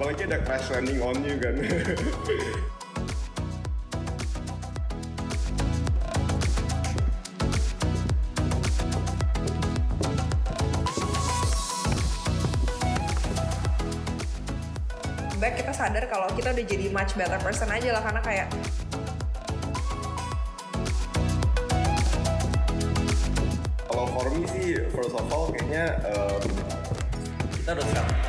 apalagi ada crash landing on you kan. Back kita sadar kalau kita udah jadi much better person aja lah karena kayak kalau for me sih first of all kayaknya um, kita udah siap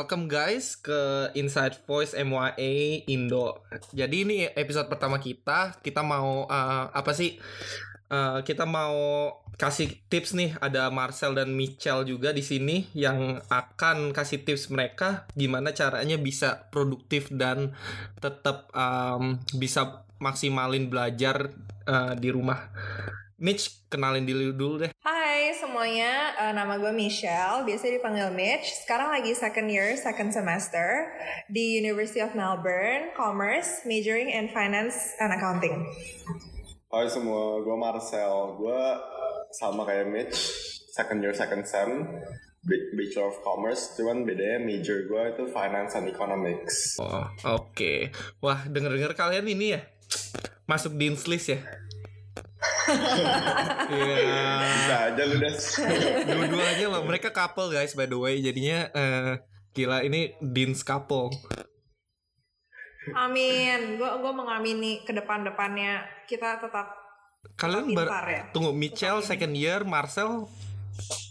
Welcome guys ke Inside Voice MYA Indo. Jadi ini episode pertama kita. Kita mau uh, apa sih? Uh, kita mau kasih tips nih. Ada Marcel dan Michelle juga di sini yang akan kasih tips mereka gimana caranya bisa produktif dan tetap um, bisa maksimalin belajar uh, di rumah. Mitch, kenalin diri dulu deh. Hai semuanya, uh, nama gue Michelle, biasa dipanggil Mitch. Sekarang lagi second year, second semester di University of Melbourne, Commerce, majoring in Finance and Accounting. Hai semua, gue Marcel. Gue sama kayak Mitch, second year, second sem, Bachelor of Commerce. Cuman bedanya major gue itu Finance and Economics. Oh, oke. Okay. Wah, denger-denger kalian ini ya masuk Dean's List ya? Iya. Bisa aja lu des. Dua-duanya loh. Mereka couple guys by the way. Jadinya uh, gila ini Dean's couple. Amin. Gue gue mengamini ke depan-depannya kita tetap Kalian ber ya. tunggu Michelle second year, Marcel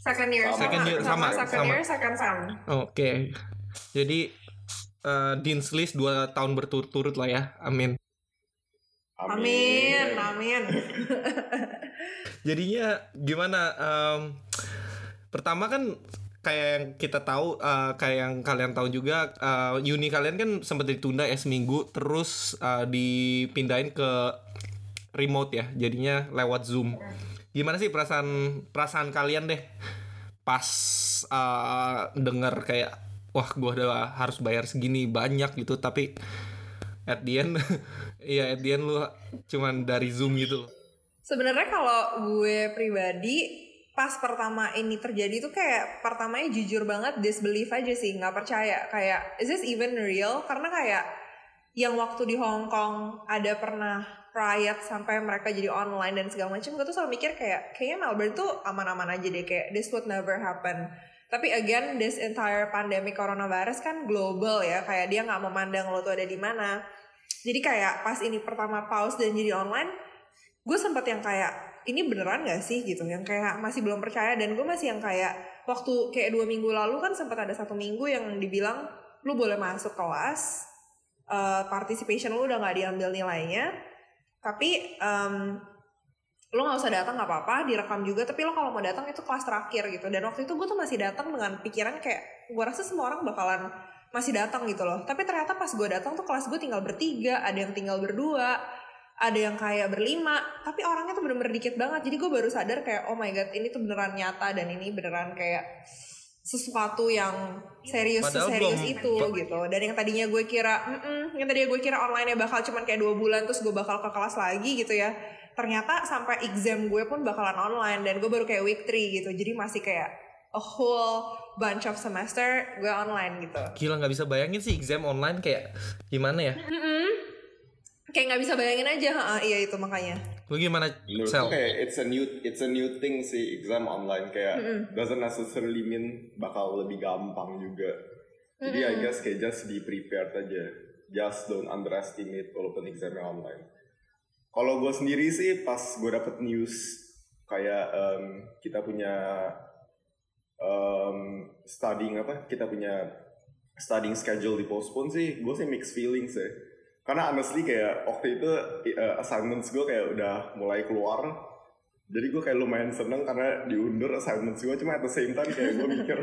second year sama, Second year, sama, second sama. year second sem. Oke. Jadi uh, Dean's List 2 tahun berturut-turut lah ya. Amin. Amin, amin. Jadinya gimana? Um, pertama kan kayak yang kita tahu, uh, kayak yang kalian tahu juga, uh, uni kalian kan sempat ditunda ya seminggu, terus uh, dipindahin ke remote ya, jadinya lewat zoom. Gimana sih perasaan perasaan kalian deh pas uh, dengar kayak wah gua udah harus bayar segini banyak gitu, tapi at the end, ya at the lu cuman dari zoom gitu loh. Sebenarnya kalau gue pribadi pas pertama ini terjadi tuh kayak pertamanya jujur banget disbelief aja sih nggak percaya. Kayak is this even real? Karena kayak yang waktu di Hong Kong ada pernah riot sampai mereka jadi online dan segala macam gue tuh selalu mikir kayak kayaknya Melbourne tuh aman-aman aja deh kayak this would never happen. Tapi again this entire pandemic coronavirus kan global ya kayak dia nggak memandang lo tuh ada di mana jadi kayak pas ini pertama pause dan jadi online gue sempat yang kayak ini beneran gak sih? Gitu. Yang kayak masih belum percaya dan gue masih yang kayak waktu kayak dua minggu lalu kan sempat ada satu minggu yang dibilang lu boleh masuk kelas uh, participation lu udah nggak diambil nilainya tapi um, lo nggak usah datang nggak apa-apa direkam juga tapi lo kalau mau datang itu kelas terakhir gitu. Dan waktu itu gue tuh masih datang dengan pikiran kayak gue rasa semua orang bakalan masih datang gitu loh. Tapi ternyata pas gue datang tuh kelas gue tinggal bertiga ada yang tinggal berdua ada yang kayak berlima. Tapi orangnya tuh bener-bener dikit banget. Jadi gue baru sadar kayak oh my god ini tuh beneran nyata dan ini beneran kayak sesuatu yang serius Padahal serius belum- itu gitu. Dan yang tadinya gue kira "Mm-mm," yang tadinya gue kira online bakal cuman kayak dua bulan terus gue bakal ke kelas lagi gitu ya. Ternyata sampai exam gue pun bakalan online dan gue baru kayak week 3 gitu. Jadi masih kayak a whole bunch of semester gue online gitu Gila nggak bisa bayangin sih exam online kayak gimana ya? kayak nggak bisa bayangin aja ha, iya itu makanya Lu gimana, Menurut Sel? kayak it's a new it's a new thing sih exam online kayak doesn't necessarily mean bakal lebih gampang juga. Jadi I guess kayak just be prepared aja. Just don't underestimate walaupun examnya online. Kalau gue sendiri sih pas gue dapet news kayak em, kita punya em, studying apa? Kita punya studying schedule di postpone sih, gue sih mixed feelings ya. Karena honestly kayak waktu itu uh, assignments gue kayak udah mulai keluar. Jadi gue kayak lumayan seneng karena diundur assignments gue. Cuma at the same time kayak gue mikir,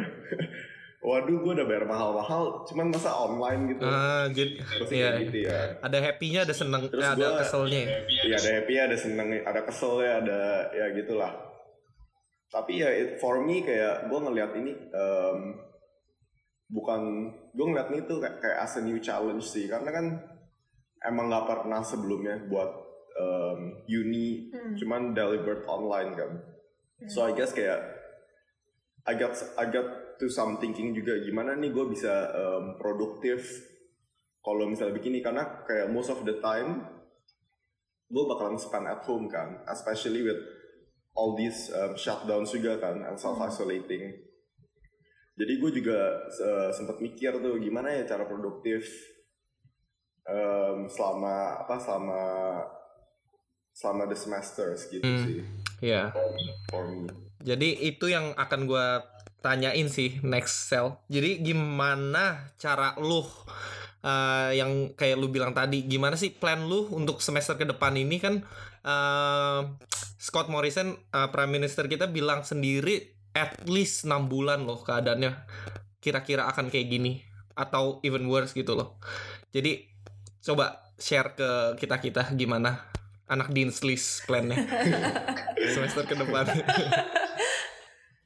waduh gue udah bayar mahal-mahal, cuman masa online gitu. Ah, jadi Terus iya. kayak gitu ya. Ada happy-nya, ada seneng, Terus ada gua- keselnya. Iya ada happy ada seneng, ada kesel ya, ada ya gitulah. Tapi ya it, for me kayak gue ngeliat ini em, bukan gue ngeliat ini tuh kayak, kayak as a new challenge sih karena kan emang nggak pernah sebelumnya buat em, uni Hmm. cuman delivered online kan. So I guess kayak I got I got to some thinking juga gimana nih gue bisa um, produktif kalau misalnya begini karena kayak most of the time gue bakalan spend at home kan, especially with all these um, shutdowns juga kan and self isolating. Jadi gue juga uh, sempat mikir tuh gimana ya cara produktif um, selama apa selama selama the semesters gitu Hmm. sih Ya. for me. Jadi itu yang akan gue tanyain sih next cell. Jadi gimana cara lu uh, yang kayak lu bilang tadi, gimana sih plan lu untuk semester ke depan ini kan uh, Scott Morrison uh, Prime Minister kita bilang sendiri at least 6 bulan loh keadaannya kira-kira akan kayak gini atau even worse gitu loh. Jadi coba share ke kita-kita gimana anak Dinslis plannya semester ke depan.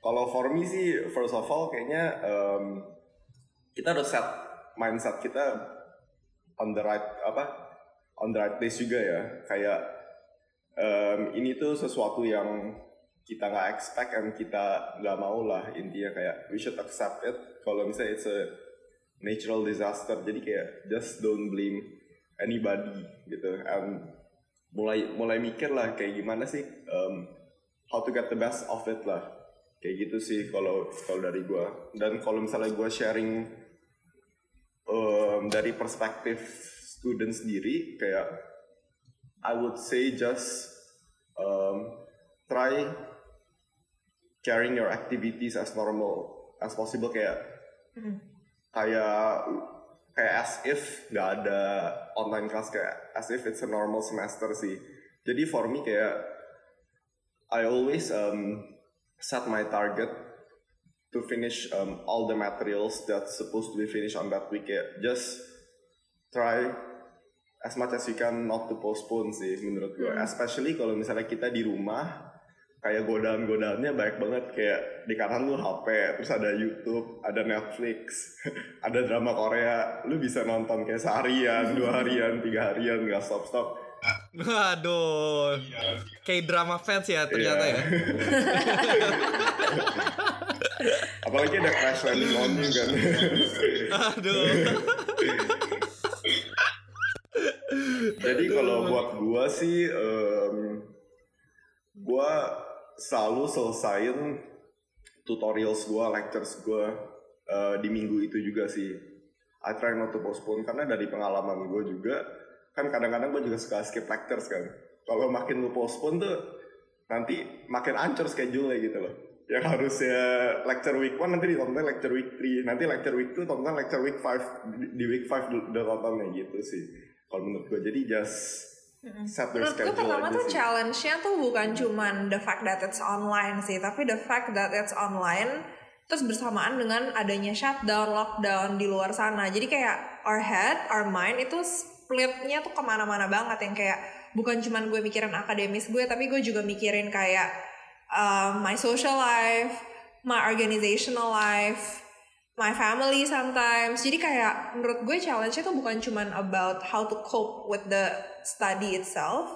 Kalau for me sih, first of all kayaknya um, kita harus set mindset kita on the right apa on the right place juga ya. Kayak um, ini tuh sesuatu yang kita nggak expect and kita nggak mau lah intinya kayak we should accept it. Kalau misalnya it's a natural disaster, jadi kayak just don't blame anybody gitu. And mulai mulai mikir lah kayak gimana sih um, how to get the best of it lah kayak gitu sih kalau kalau dari gue dan kalau misalnya gue sharing um, dari perspektif student sendiri kayak I would say just um, try carrying your activities as normal as possible kayak kayak kayak as if nggak ada online class kayak as if it's a normal semester sih jadi for me kayak I always um, set my target to finish um, all the materials that's supposed to be finished on that week. Just try as much as you can not to postpone sih menurut gue. Especially kalau misalnya kita di rumah kayak godaan-godaannya banyak banget kayak di kanan lu HP, terus ada YouTube, ada Netflix, ada drama Korea, lu bisa nonton kayak seharian, dua harian, tiga harian nggak stop-stop. Waduh, kayak drama fans ya ternyata Iya. ya. Apalagi ada crash landing on you kan. Aduh. Jadi kalau buat gua sih, em, gua selalu selesain tutorials gua, lectures gua eh, di minggu itu juga sih. I try not to postpone karena dari pengalaman gua juga kan kadang-kadang gua juga suka skip lectures kan. Kalau makin lu postpone tuh nanti makin ancur schedule gitu loh. Yang harusnya lecture week 1 nanti ditonton lecture week 3, nanti lecture week 2 tonton lecture week 5 di, di week 5 udah tontonnya gitu sih. Kalau menurut gue jadi just their Menurut gue pertama tuh sih. challenge-nya tuh bukan cuman the fact that it's online sih, tapi the fact that it's online terus bersamaan dengan adanya shutdown, lockdown di luar sana. Jadi kayak our head, our mind itu splitnya tuh ke mana-mana banget yang kayak bukan cuman gue mikirin akademis gue, tapi gue juga mikirin kayak um, my social life, my organizational life, my family sometimes. Jadi kayak menurut gue challenge-nya tuh bukan cuman about how to cope with the study itself,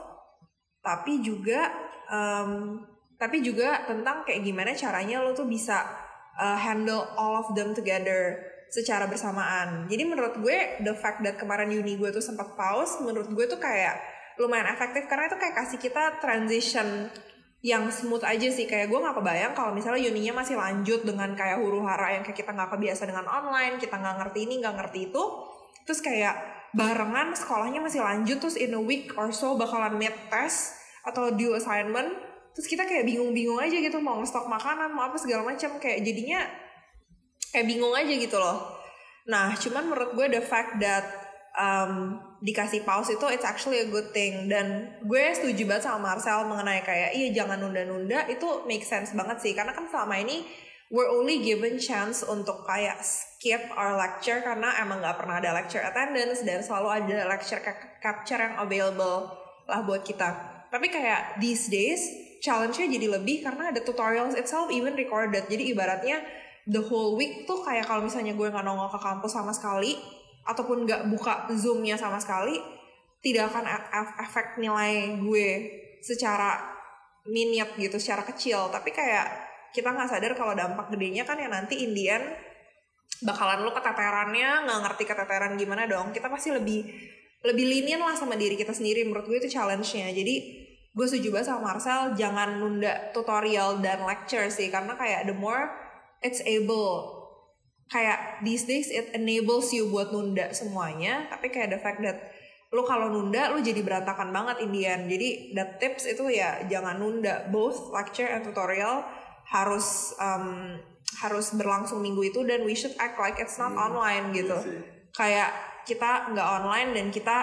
tapi juga um, tapi juga tentang kayak gimana caranya lo tuh bisa uh, handle all of them together secara bersamaan. Jadi menurut gue the fact that kemarin uni gue tuh sempat pause, menurut gue tuh kayak lumayan efektif karena itu kayak kasih kita transition yang smooth aja sih. Kayak gue nggak kebayang kalau misalnya uninya masih lanjut dengan kayak huru hara yang kayak kita nggak kebiasa dengan online kita nggak ngerti ini nggak ngerti itu. Terus kayak barengan sekolahnya masih lanjut terus in a week or so bakalan mid test atau due assignment. Terus kita kayak bingung-bingung aja gitu mau ngestok makanan mau apa segala macam. Kayak jadinya kayak bingung aja gitu loh. Nah cuman menurut gue the fact that um, dikasih pause itu it's actually a good thing. Dan gue setuju banget sama Marcel mengenai kayak iya jangan nunda-nunda itu make sense banget sih. Karena kan selama ini we're only given chance untuk kayak skip our lecture karena emang nggak pernah ada lecture attendance dan selalu ada lecture ca- capture yang available lah buat kita. Tapi kayak these days challenge-nya jadi lebih karena ada tutorials itself even recorded. Jadi ibaratnya the whole week tuh kayak kalau misalnya gue nggak nongol ke kampus sama sekali ataupun nggak buka zoomnya sama sekali tidak akan efek nilai gue secara minute gitu secara kecil. Tapi kayak kita nggak sadar kalau dampak gedenya kan ya nanti Indian bakalan lu keteterannya nggak ngerti keteteran gimana dong. Kita pasti lebih lebih linian lah sama diri kita sendiri. Menurut gue itu challenge-nya. Jadi gue setuju banget sama Marcel jangan nunda tutorial dan lecture sih. Karena kayak the more it's able kayak these days it enables you buat nunda semuanya tapi kayak the fact that lu kalau nunda lu jadi berantakan banget Indian jadi the tips itu ya jangan nunda. Both lecture and tutorial harus um, harus berlangsung minggu itu dan we should act like it's not Hmm, online gitu. Iya kayak kita nggak online dan kita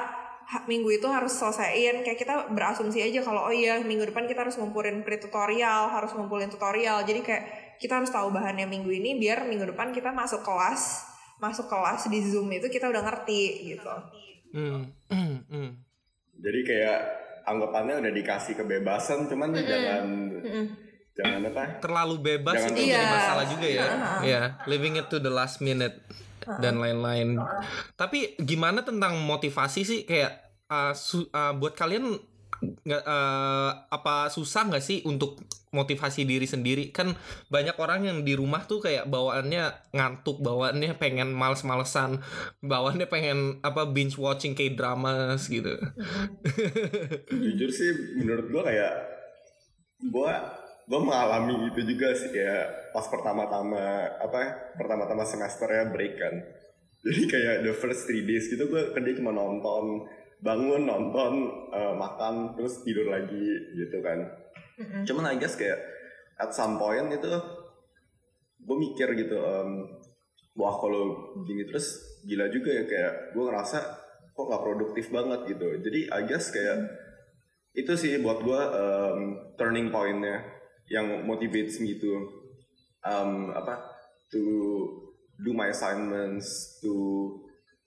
minggu itu harus selesaiin. Kayak kita berasumsi aja kalau oh iya minggu depan kita harus ngumpulin pre tutorial harus ngumpulin tutorial. Jadi kayak kita harus tahu bahannya minggu ini biar minggu depan kita masuk kelas masuk kelas di zoom itu kita udah ngerti gitu Hmm, hmm, hmm. Jadi kayak anggapannya udah dikasih kebebasan, cuman jangan jangan apa? terlalu bebas Jangan itu Iya. jadi masalah juga ya. Heeh. Ya, living it to the last minute dan lain-lain. Tapi gimana tentang motivasi sih kayak uh, su- uh, buat kalian nggak uh, apa susah nggak sih untuk motivasi diri sendiri? Kan banyak orang yang di rumah tuh kayak bawaannya ngantuk bawaannya pengen males-malesan bawaannya pengen apa binge watching kayak dramas gitu Jujur sih menurut gua kayak gua gua mengalami itu juga sih kayak pas pertama-tama apa pertama-tama semester ya break kan. Jadi kayak the first three days gitu gua kerja cuma nonton, bangun nonton, eh, makan terus tidur lagi gitu kan. Cuman I guess kayak at some point itu gue mikir gitu, em, wah kalau gini terus gila juga ya kayak gue ngerasa kok gak produktif banget gitu. Jadi I guess kayak itu sih buat gue em, turning pointnya yang motivates me to um, apa to do my assignments, to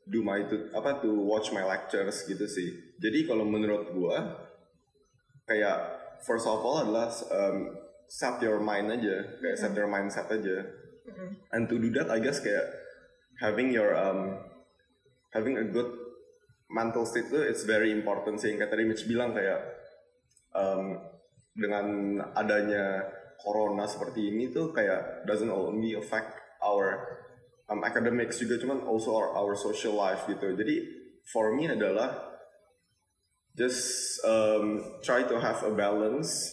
do my to, apa to watch my lectures gitu sih. Jadi kalau menurut gue kayak first of all adalah um, set your mind aja, kayak set your mindset aja. And to do that, I guess kayak having your um, having a good mental state itu it's very important sih. Kayak tadi Mitch bilang kayak um, dengan adanya corona seperti ini tuh kayak doesn't only affect our um, academics juga cuman also our, our social life gitu. Jadi for me adalah just um, try to have a balance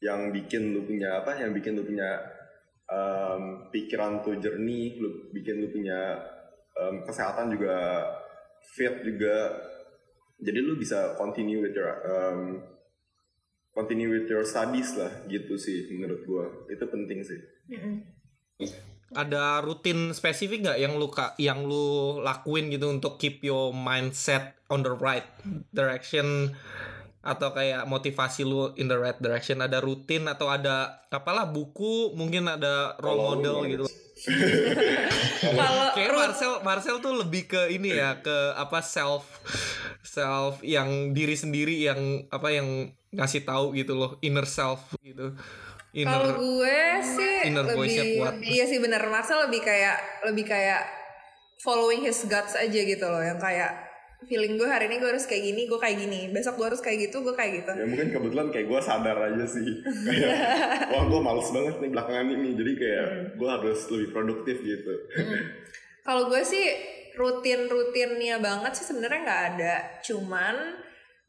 yang bikin lu punya apa yang bikin lu punya um, pikiran tuh jernih lu bikin lu punya um, kesehatan juga fit juga. Jadi lu bisa continue with your um, continue with your studies lah gitu sih menurut gua. Itu penting sih ada rutin spesifik nggak yang lu yang lu lakuin gitu untuk keep your mindset on the right direction? Atau kayak motivasi lu in the right direction? Ada rutin atau ada apalah buku mungkin ada role model gitu? Kalau kayak Marcel Marcel tuh lebih ke ini ya ke apa self self yang diri sendiri yang apa yang ngasih tahu gitu loh inner self gitu Kalau gue sih inner lebih kuat. iya sih bener. Marcel lebih kayak lebih kayak following his guts aja gitu loh. Yang kayak feeling gue hari ini gue harus kayak gini gue kayak gini. Besok gue harus kayak gitu gue kayak gitu. Ya mungkin kebetulan kayak gue sadar aja sih. Kayak wah gue males banget nih belakangan ini. Jadi kayak gue harus lebih produktif gitu. Kalau gue sih rutin-rutinnya banget sih sebenarnya nggak ada. Cuman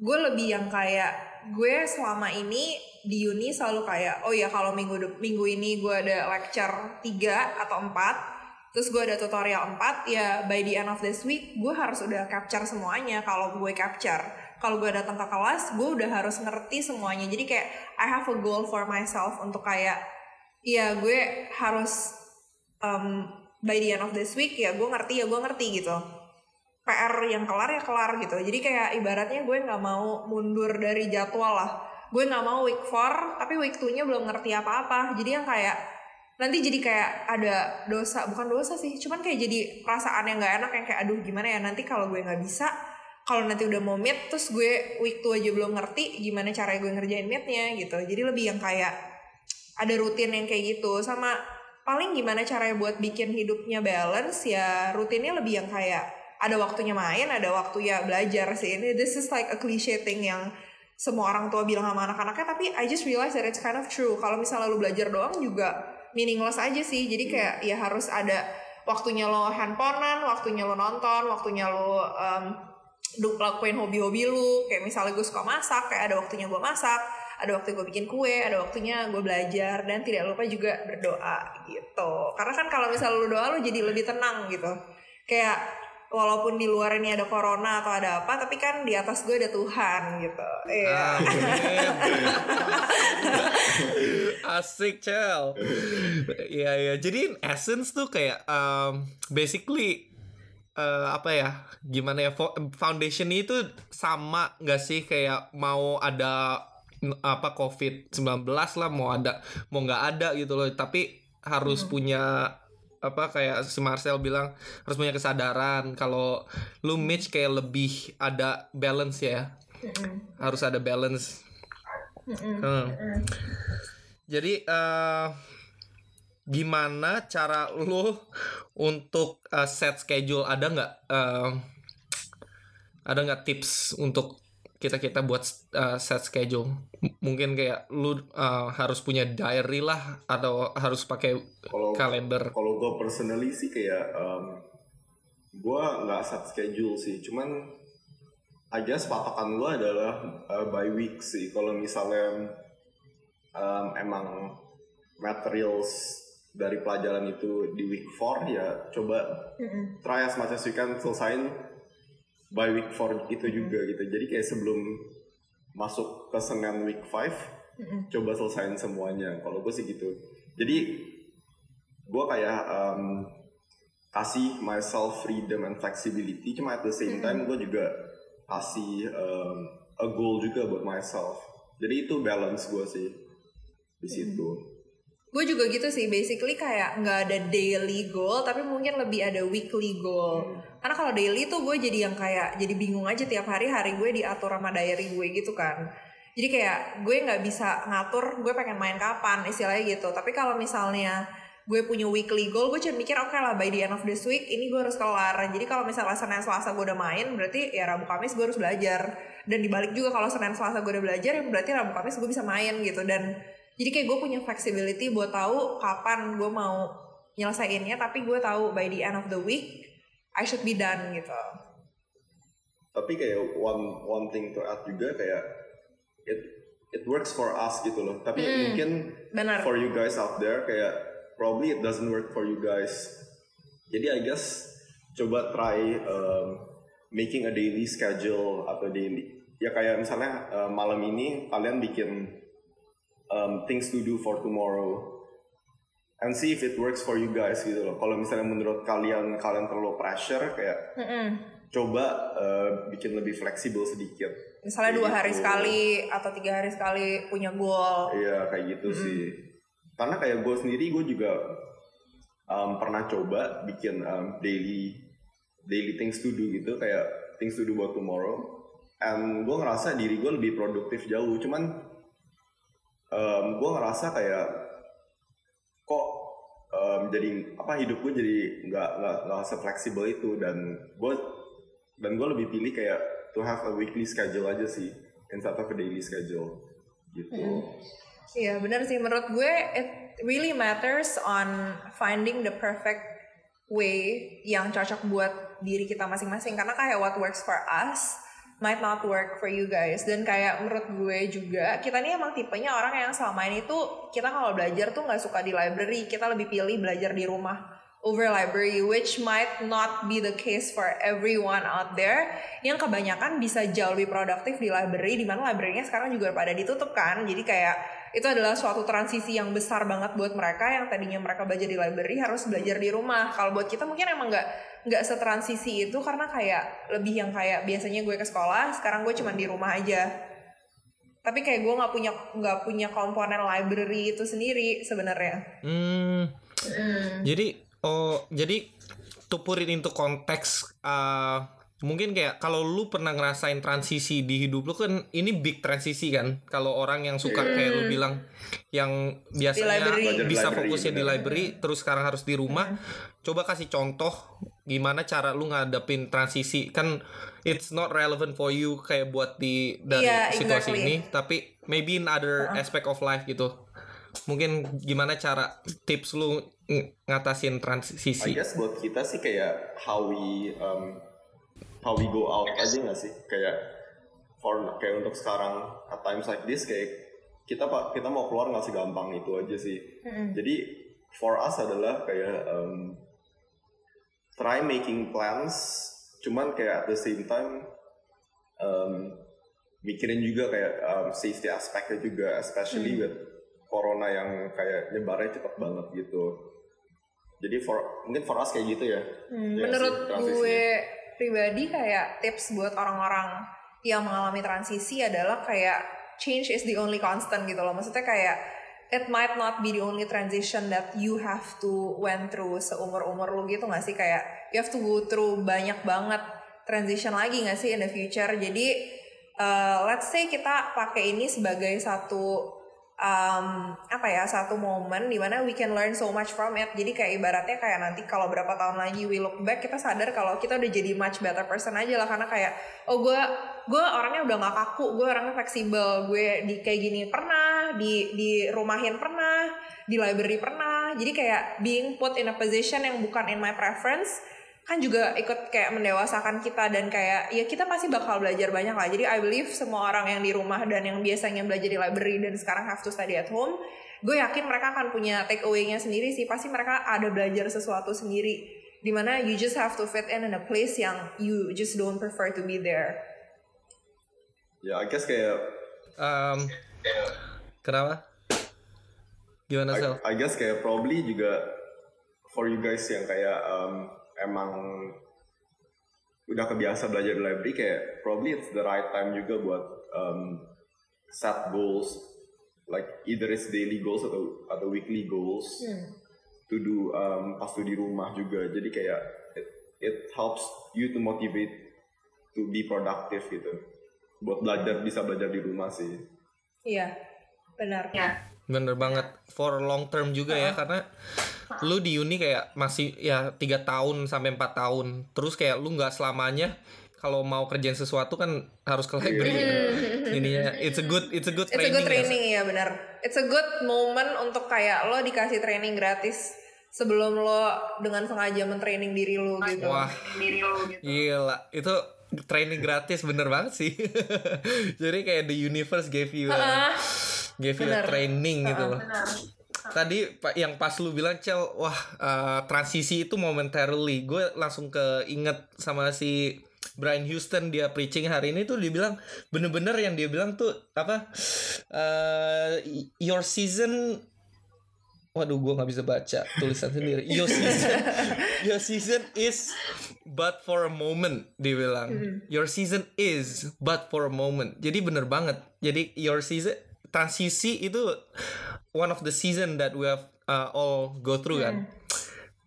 gue lebih yang kayak gue selama ini di uni selalu kayak oh ya kalau minggu minggu ini gue ada lecture 3 atau 4 terus gue ada tutorial 4 ya by the end of this week gue harus udah capture semuanya kalau gue capture. Kalau gue datang ke kelas gue udah harus ngerti semuanya. Jadi kayak I have a goal for myself untuk kayak ya gue harus um, by the end of this week ya gue ngerti ya gue ngerti gitu PR yang kelar ya kelar gitu. Jadi kayak ibaratnya gue nggak mau mundur dari jadwal lah. Gue nggak mau week 4 tapi week 2 nya belum ngerti apa-apa. Jadi yang kayak nanti jadi kayak ada dosa bukan dosa sih cuman kayak jadi perasaan yang nggak enak yang kayak aduh gimana ya nanti kalau gue nggak bisa kalau nanti udah mau meet terus gue week 2 aja belum ngerti gimana cara gue ngerjain meetnya gitu. Jadi lebih yang kayak ada rutin yang kayak gitu. Sama paling gimana caranya buat bikin hidupnya balance ya rutinnya lebih yang kayak ada waktunya main ada waktunya belajar sih. Ini this is like a cliche thing yang semua orang tua bilang sama anak-anaknya tapi I just realize that it's kind of true. Kalau misalnya lu belajar doang juga meaningless aja sih. Jadi kayak ya harus ada waktunya lo handphonean waktunya lo nonton waktunya lo um, lakuin hobi-hobi lu. Kayak misalnya gue suka masak kayak ada waktunya gue masak ada waktu gue bikin kue ada waktunya gue belajar dan tidak lupa juga berdoa gitu. Karena kan kalau misalnya lu doa lu jadi lebih tenang gitu. Kayak walaupun di luar ini ada corona atau ada apa tapi kan di atas gue ada Tuhan gitu iya Asik cel. Iya iya. Jadi in essence tuh kayak um, basically eh, apa ya? Gimana ya? fo- Foundation itu sama nggak sih kayak mau ada apa COVID 19 lah mau ada mau nggak ada gitu loh. Tapi harus punya apa kayak si Marcel bilang harus punya kesadaran. Kalau lu Mitch kayak lebih ada balance ya. Harus ada balance. Hmm. Jadi eh gimana cara lu untuk eh, set schedule? Ada nggak eh, ada nggak tips untuk kita kita buat eh, set schedule? M- Mungkin kayak lu eh, harus punya diary lah atau harus pakai kalender. kalau gue personally sih kayak um, gue nggak set schedule sih, cuman aja patokan gue adalah uh, by week sih. Kalau misalnya um, emang materials dari pelajaran itu di week 4 ya coba try as much as you can selesain by week 4 itu juga gitu. Jadi kayak sebelum masuk ke Senin week 5 coba selesain semuanya. Kalau gue sih gitu. Jadi gue kayak um, kasih myself freedom and flexibility cuma at the same time gue juga kasih um, a goal juga buat myself jadi itu balance gue sih di situ gue juga gitu sih basically kayak nggak ada daily goal tapi mungkin lebih ada weekly goal. Karena kalau daily tuh gue jadi yang kayak jadi bingung aja tiap hari hari gue diatur sama diary gue gitu kan. Jadi kayak gue nggak bisa ngatur gue pengen main kapan istilahnya gitu. Tapi kalau misalnya gue punya weekly goal gue cuma mikir oke lah by the end of this week ini gue harus kelar. Jadi kalau misalnya senin selasa gue udah main berarti ya rabu kamis gue harus belajar. Dan dibalik juga kalau senin selasa gue udah belajar ya berarti rabu kamis gue bisa main gitu. Dan jadi kayak gue punya flexibility buat tahu kapan gue mau nyelesainnya tapi gue tahu by the end of the week I should be done gitu. Tapi kayak one one thing to add juga kayak it it works for us gitu loh. Tapi mungkin benar. for you guys out there kayak probably it doesn't work for you guys. Jadi I guess coba try um, making a daily schedule atau daily ya kayak misalnya uh, malam ini kalian bikin um, things to do for tomorrow and see if it works for you guys gitu loh kalau misalnya menurut kalian kalian terlalu pressure kayak Mm-mm. coba uh, bikin lebih fleksibel sedikit misalnya dua Kayak hari gitu. sekali atau tiga hari sekali punya goal Iya kayak gitu sih. Karena kayak gue sendiri gue juga um, pernah coba bikin um, daily daily things to do gitu kayak things to do buat tomorrow. And gue ngerasa diri gue lebih produktif jauh. Cuman um, gue ngerasa kayak kok um, jadi apa hidup gue jadi nggak nggak nggak fleksibel itu dan gue dan gue lebih pilih kayak to have a weekly schedule aja sih instead of a daily schedule gitu. Iya benar sih. Menurut gue it really matters on finding the perfect way yang cocok buat diri kita masing-masing. Karena kayak what works for us might not work for you guys. Dan kayak menurut gue juga kita nih emang tipenya orang yang selama ini tuh kita kalau belajar tuh nggak suka di library. Kita lebih pilih belajar di rumah over library which might not be the case for everyone out there. Yang kebanyakan bisa jauh lebih produktif di library di mana library-nya sekarang juga pada ditutup kan. Jadi kayak itu adalah suatu transisi yang besar banget buat mereka yang tadinya mereka belajar di library harus belajar di rumah. Kalau buat kita mungkin emang nggak nggak setransisi itu karena kayak lebih yang kayak biasanya gue ke sekolah sekarang gue cuma di rumah aja. Tapi kayak gue nggak punya nggak punya komponen library itu sendiri sebenarnya. Hmm. Jadi oh jadi to put it into konteks uh, mungkin kayak kalau lu pernah ngerasain transisi di hidup lu kan ini big transisi kan? Kalau orang yang suka kayak lu bilang yang biasanya di bisa library, fokusnya di library terus sekarang harus di rumah coba kasih contoh gimana cara lu ngadepin transisi. Kan it's not relevant for you kayak buat di dari Iya, situasi exactly. ini tapi maybe in other aspect of life gitu. Mungkin gimana cara tips lu ng- ngatasin I transisi guess buat kita sih kayak how we um, how we go out aja nggak sih? Kayak for kayak untuk sekarang at times like this kayak kita pak kita mau keluar nggak segampang itu aja sih. Jadi for us adalah kayak um, try making plans cuman kayak at the same time um, mikirin juga kayak um, safety aspeknya juga especially with corona yang kayak nyebarnya cepet banget gitu. Jadi for mungkin for us kayak gitu ya. Hmm, Ya menurut sih, gue pribadi kayak tips buat orang-orang yang mengalami transisi adalah kayak change is the only constant gitu loh. Maksudnya kayak it might not be the only transition that you have to went through seumur-umur lu gitu gak sih kayak you have to go through banyak banget transition lagi gak sih in the future. Jadi uh, let's say kita pakai ini sebagai satu um, apa ya satu momen di mana we can learn so much from it. Jadi kayak ibaratnya kayak nanti kalau berapa tahun lagi we look back kita sadar kalau kita udah jadi much better person aja lah. Karena kayak oh gue gue orangnya udah nggak kaku gue orangnya fleksibel. Gue di kayak gini pernah di di rumahin pernah di library pernah. Jadi kayak being put in a position yang bukan in my preference kan juga ikut kayak mendewasakan kita dan kayak ya kita pasti bakal belajar banyak lah. Jadi I believe semua orang yang di rumah dan yang biasanya belajar di library dan sekarang have to study at home gue yakin mereka akan punya take away-nya sendiri sih. Pasti mereka ada belajar sesuatu sendiri. Di mana you just have to fit in in a place yang you just don't prefer to be there. Ya I guess kayak Um, kenapa? Gimana sel? I, I guess kayak probably juga for you guys yang kayak um, emang udah kebiasa belajar di library kayak probably it's the right time juga buat um, set goals like either it's daily goals atau atau weekly goals to do um, pas tuh di rumah juga. Jadi kayak it, it helps you to motivate to be productive gitu. Buat belajar bisa belajar di rumah sih. Iya benar. Bener banget. For long term juga ya karena lu di uni kayak masih ya tiga tahun sampai empat tahun terus kayak lu nggak selamanya kalau mau kerjain sesuatu kan harus ke library ya. ininya it's a good it's a good It's a training, good ya. training ya benar. It's a good moment untuk kayak lo dikasih training gratis sebelum lo dengan sengaja mentraining diri lo gitu. wah gila itu training gratis bener banget sih jadi kayak the universe gave you a, gave you a Bener. training gitu loh tadi yang pas lu bilang cel wah eh, transisi itu momentarily gue langsung keinget sama si Brian Houston dia preaching hari ini tuh dia bilang bener-bener yang dia bilang tuh apa eh, your season Waduh, gue nggak bisa baca tulisan sendiri. Your season, your season is but for a moment, dia bilang. Your season is but for a moment. Jadi bener banget. Jadi your season transisi itu one of the season that we have uh, all go through kan.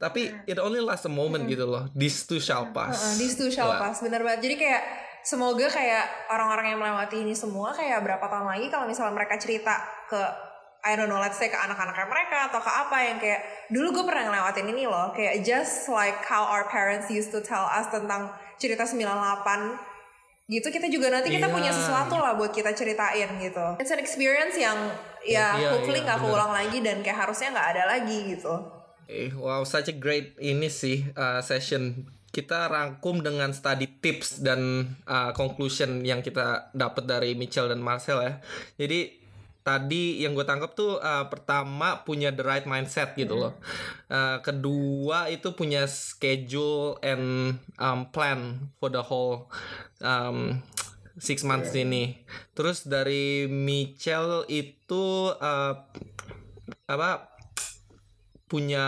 Tapi it only lasts a moment gitu loh. This too shall pass. Uh, this too shall Wah. pass, bener banget. Jadi kayak semoga kayak orang-orang yang melewati ini semua kayak berapa tahun lagi kalau misalnya mereka cerita ke I don't know, let's say ke anak-anaknya mereka atau ke apa yang kayak dulu gue pernah ngelewatin ini loh, kayak just like how our parents used to tell us tentang cerita 98 gitu kita juga nanti kita punya sesuatu lah buat kita ceritain gitu. It's an experience yang ya Iya, hopefully iya, nggak bener. keulang lagi dan kayak harusnya nggak ada lagi gitu. Eh, wow, such a great ini sih uh, session. Kita rangkum dengan study tips dan uh, conclusion yang kita dapat dari Mitchell dan Marcel ya. Jadi tadi yang gue tangkap tuh uh, pertama punya the right mindset gitu loh. Uh, kedua itu punya schedule and um, plan for the whole um, six months ini. Terus dari Mitchell itu uh, apa punya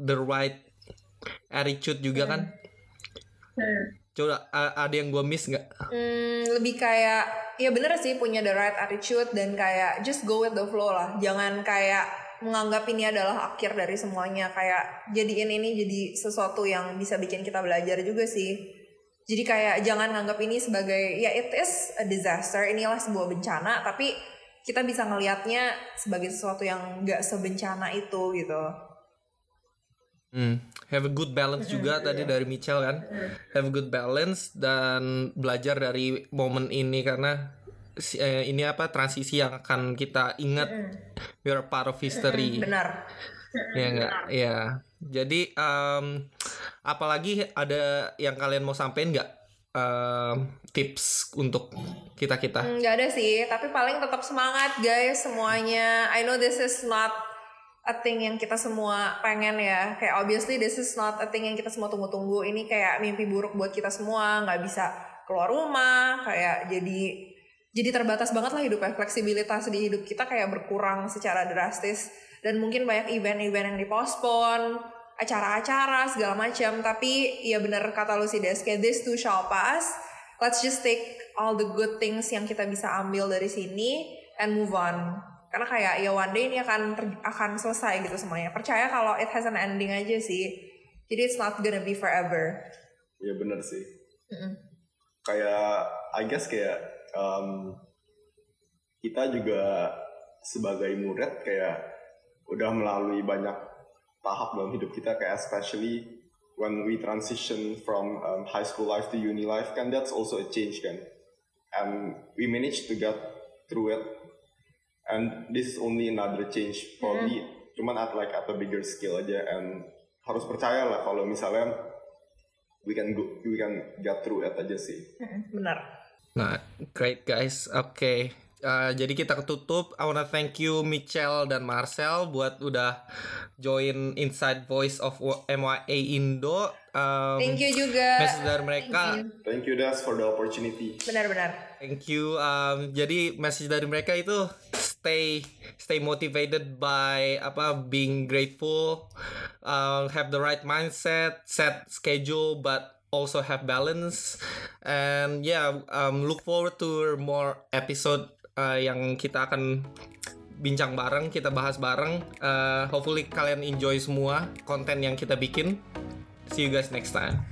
the right attitude juga kan? Coba a- ada yang gue miss nggak? Hmm, lebih kayak ya bener sih punya the right attitude dan kayak just go with the flow lah. Jangan kayak menganggap ini adalah akhir dari semuanya. Kayak jadiin ini jadi sesuatu yang bisa bikin kita belajar juga sih. Jadi kayak jangan nganggap ini sebagai ya it is a disaster, inilah sebuah bencana, tapi kita bisa ngelihatnya sebagai sesuatu yang gak sebencana itu gitu. Hmm, have a good balance juga tadi dari Michelle kan. Have a good balance dan belajar dari momen ini karena eh, ini apa transisi yang akan kita ingat. We are part of history. Benar. ya enggak? Ya. Jadi em, apalagi ada yang kalian mau sampein nggak em, tips untuk kita kita? Hmm, Nggak ada sih, tapi paling tetap semangat guys semuanya. I know this is not a thing yang kita semua pengen ya. Kayak obviously this is not a thing yang kita semua tunggu-tunggu. Ini kayak mimpi buruk buat kita semua. Nggak bisa keluar rumah, kayak jadi jadi terbatas banget lah hidupnya. Fleksibilitas di hidup kita kayak berkurang secara drastis. Dan mungkin banyak event-event yang dipospon, acara-acara segala macam. Tapi ya bener kata lu sih Des, kayak this too shall pass let's just take all the good things yang kita bisa ambil dari sini and move on. Karena kayak ya one day ini akan ter- akan selesai gitu semuanya. Percaya kalau it has an ending aja sih. Jadi it's not gonna be forever. Ya bener sih. Mm-mm. Kayak I guess kayak um, kita juga sebagai murid kayak udah melalui banyak tahap dalam hidup kita kayak especially when we transition from um, high school life to uni life kan that's also a change kan and we managed to get through it and this is only another change probably cuman at like at a bigger scale aja and harus percaya lah kalau misalnya we can go, we can get through it aja sih Mm-mm, Benar. Nah, great guys. Oke. Uh, jadi kita ketutup. I wanna thank you Michelle dan Marcel buat udah join Inside Voice of MYA Indo. Um, Thank you juga. Message dari mereka. Thank you. thank you Das for the opportunity Benar-benar. Thank you. Um, jadi message dari mereka itu stay stay motivated by apa being grateful, um, have the right mindset, set schedule, but also have balance. And yeah, um, look forward to more episode uh, yang kita akan bincang bareng, kita bahas bareng. Uh, hopefully kalian enjoy semua konten yang kita bikin. See you guys next time.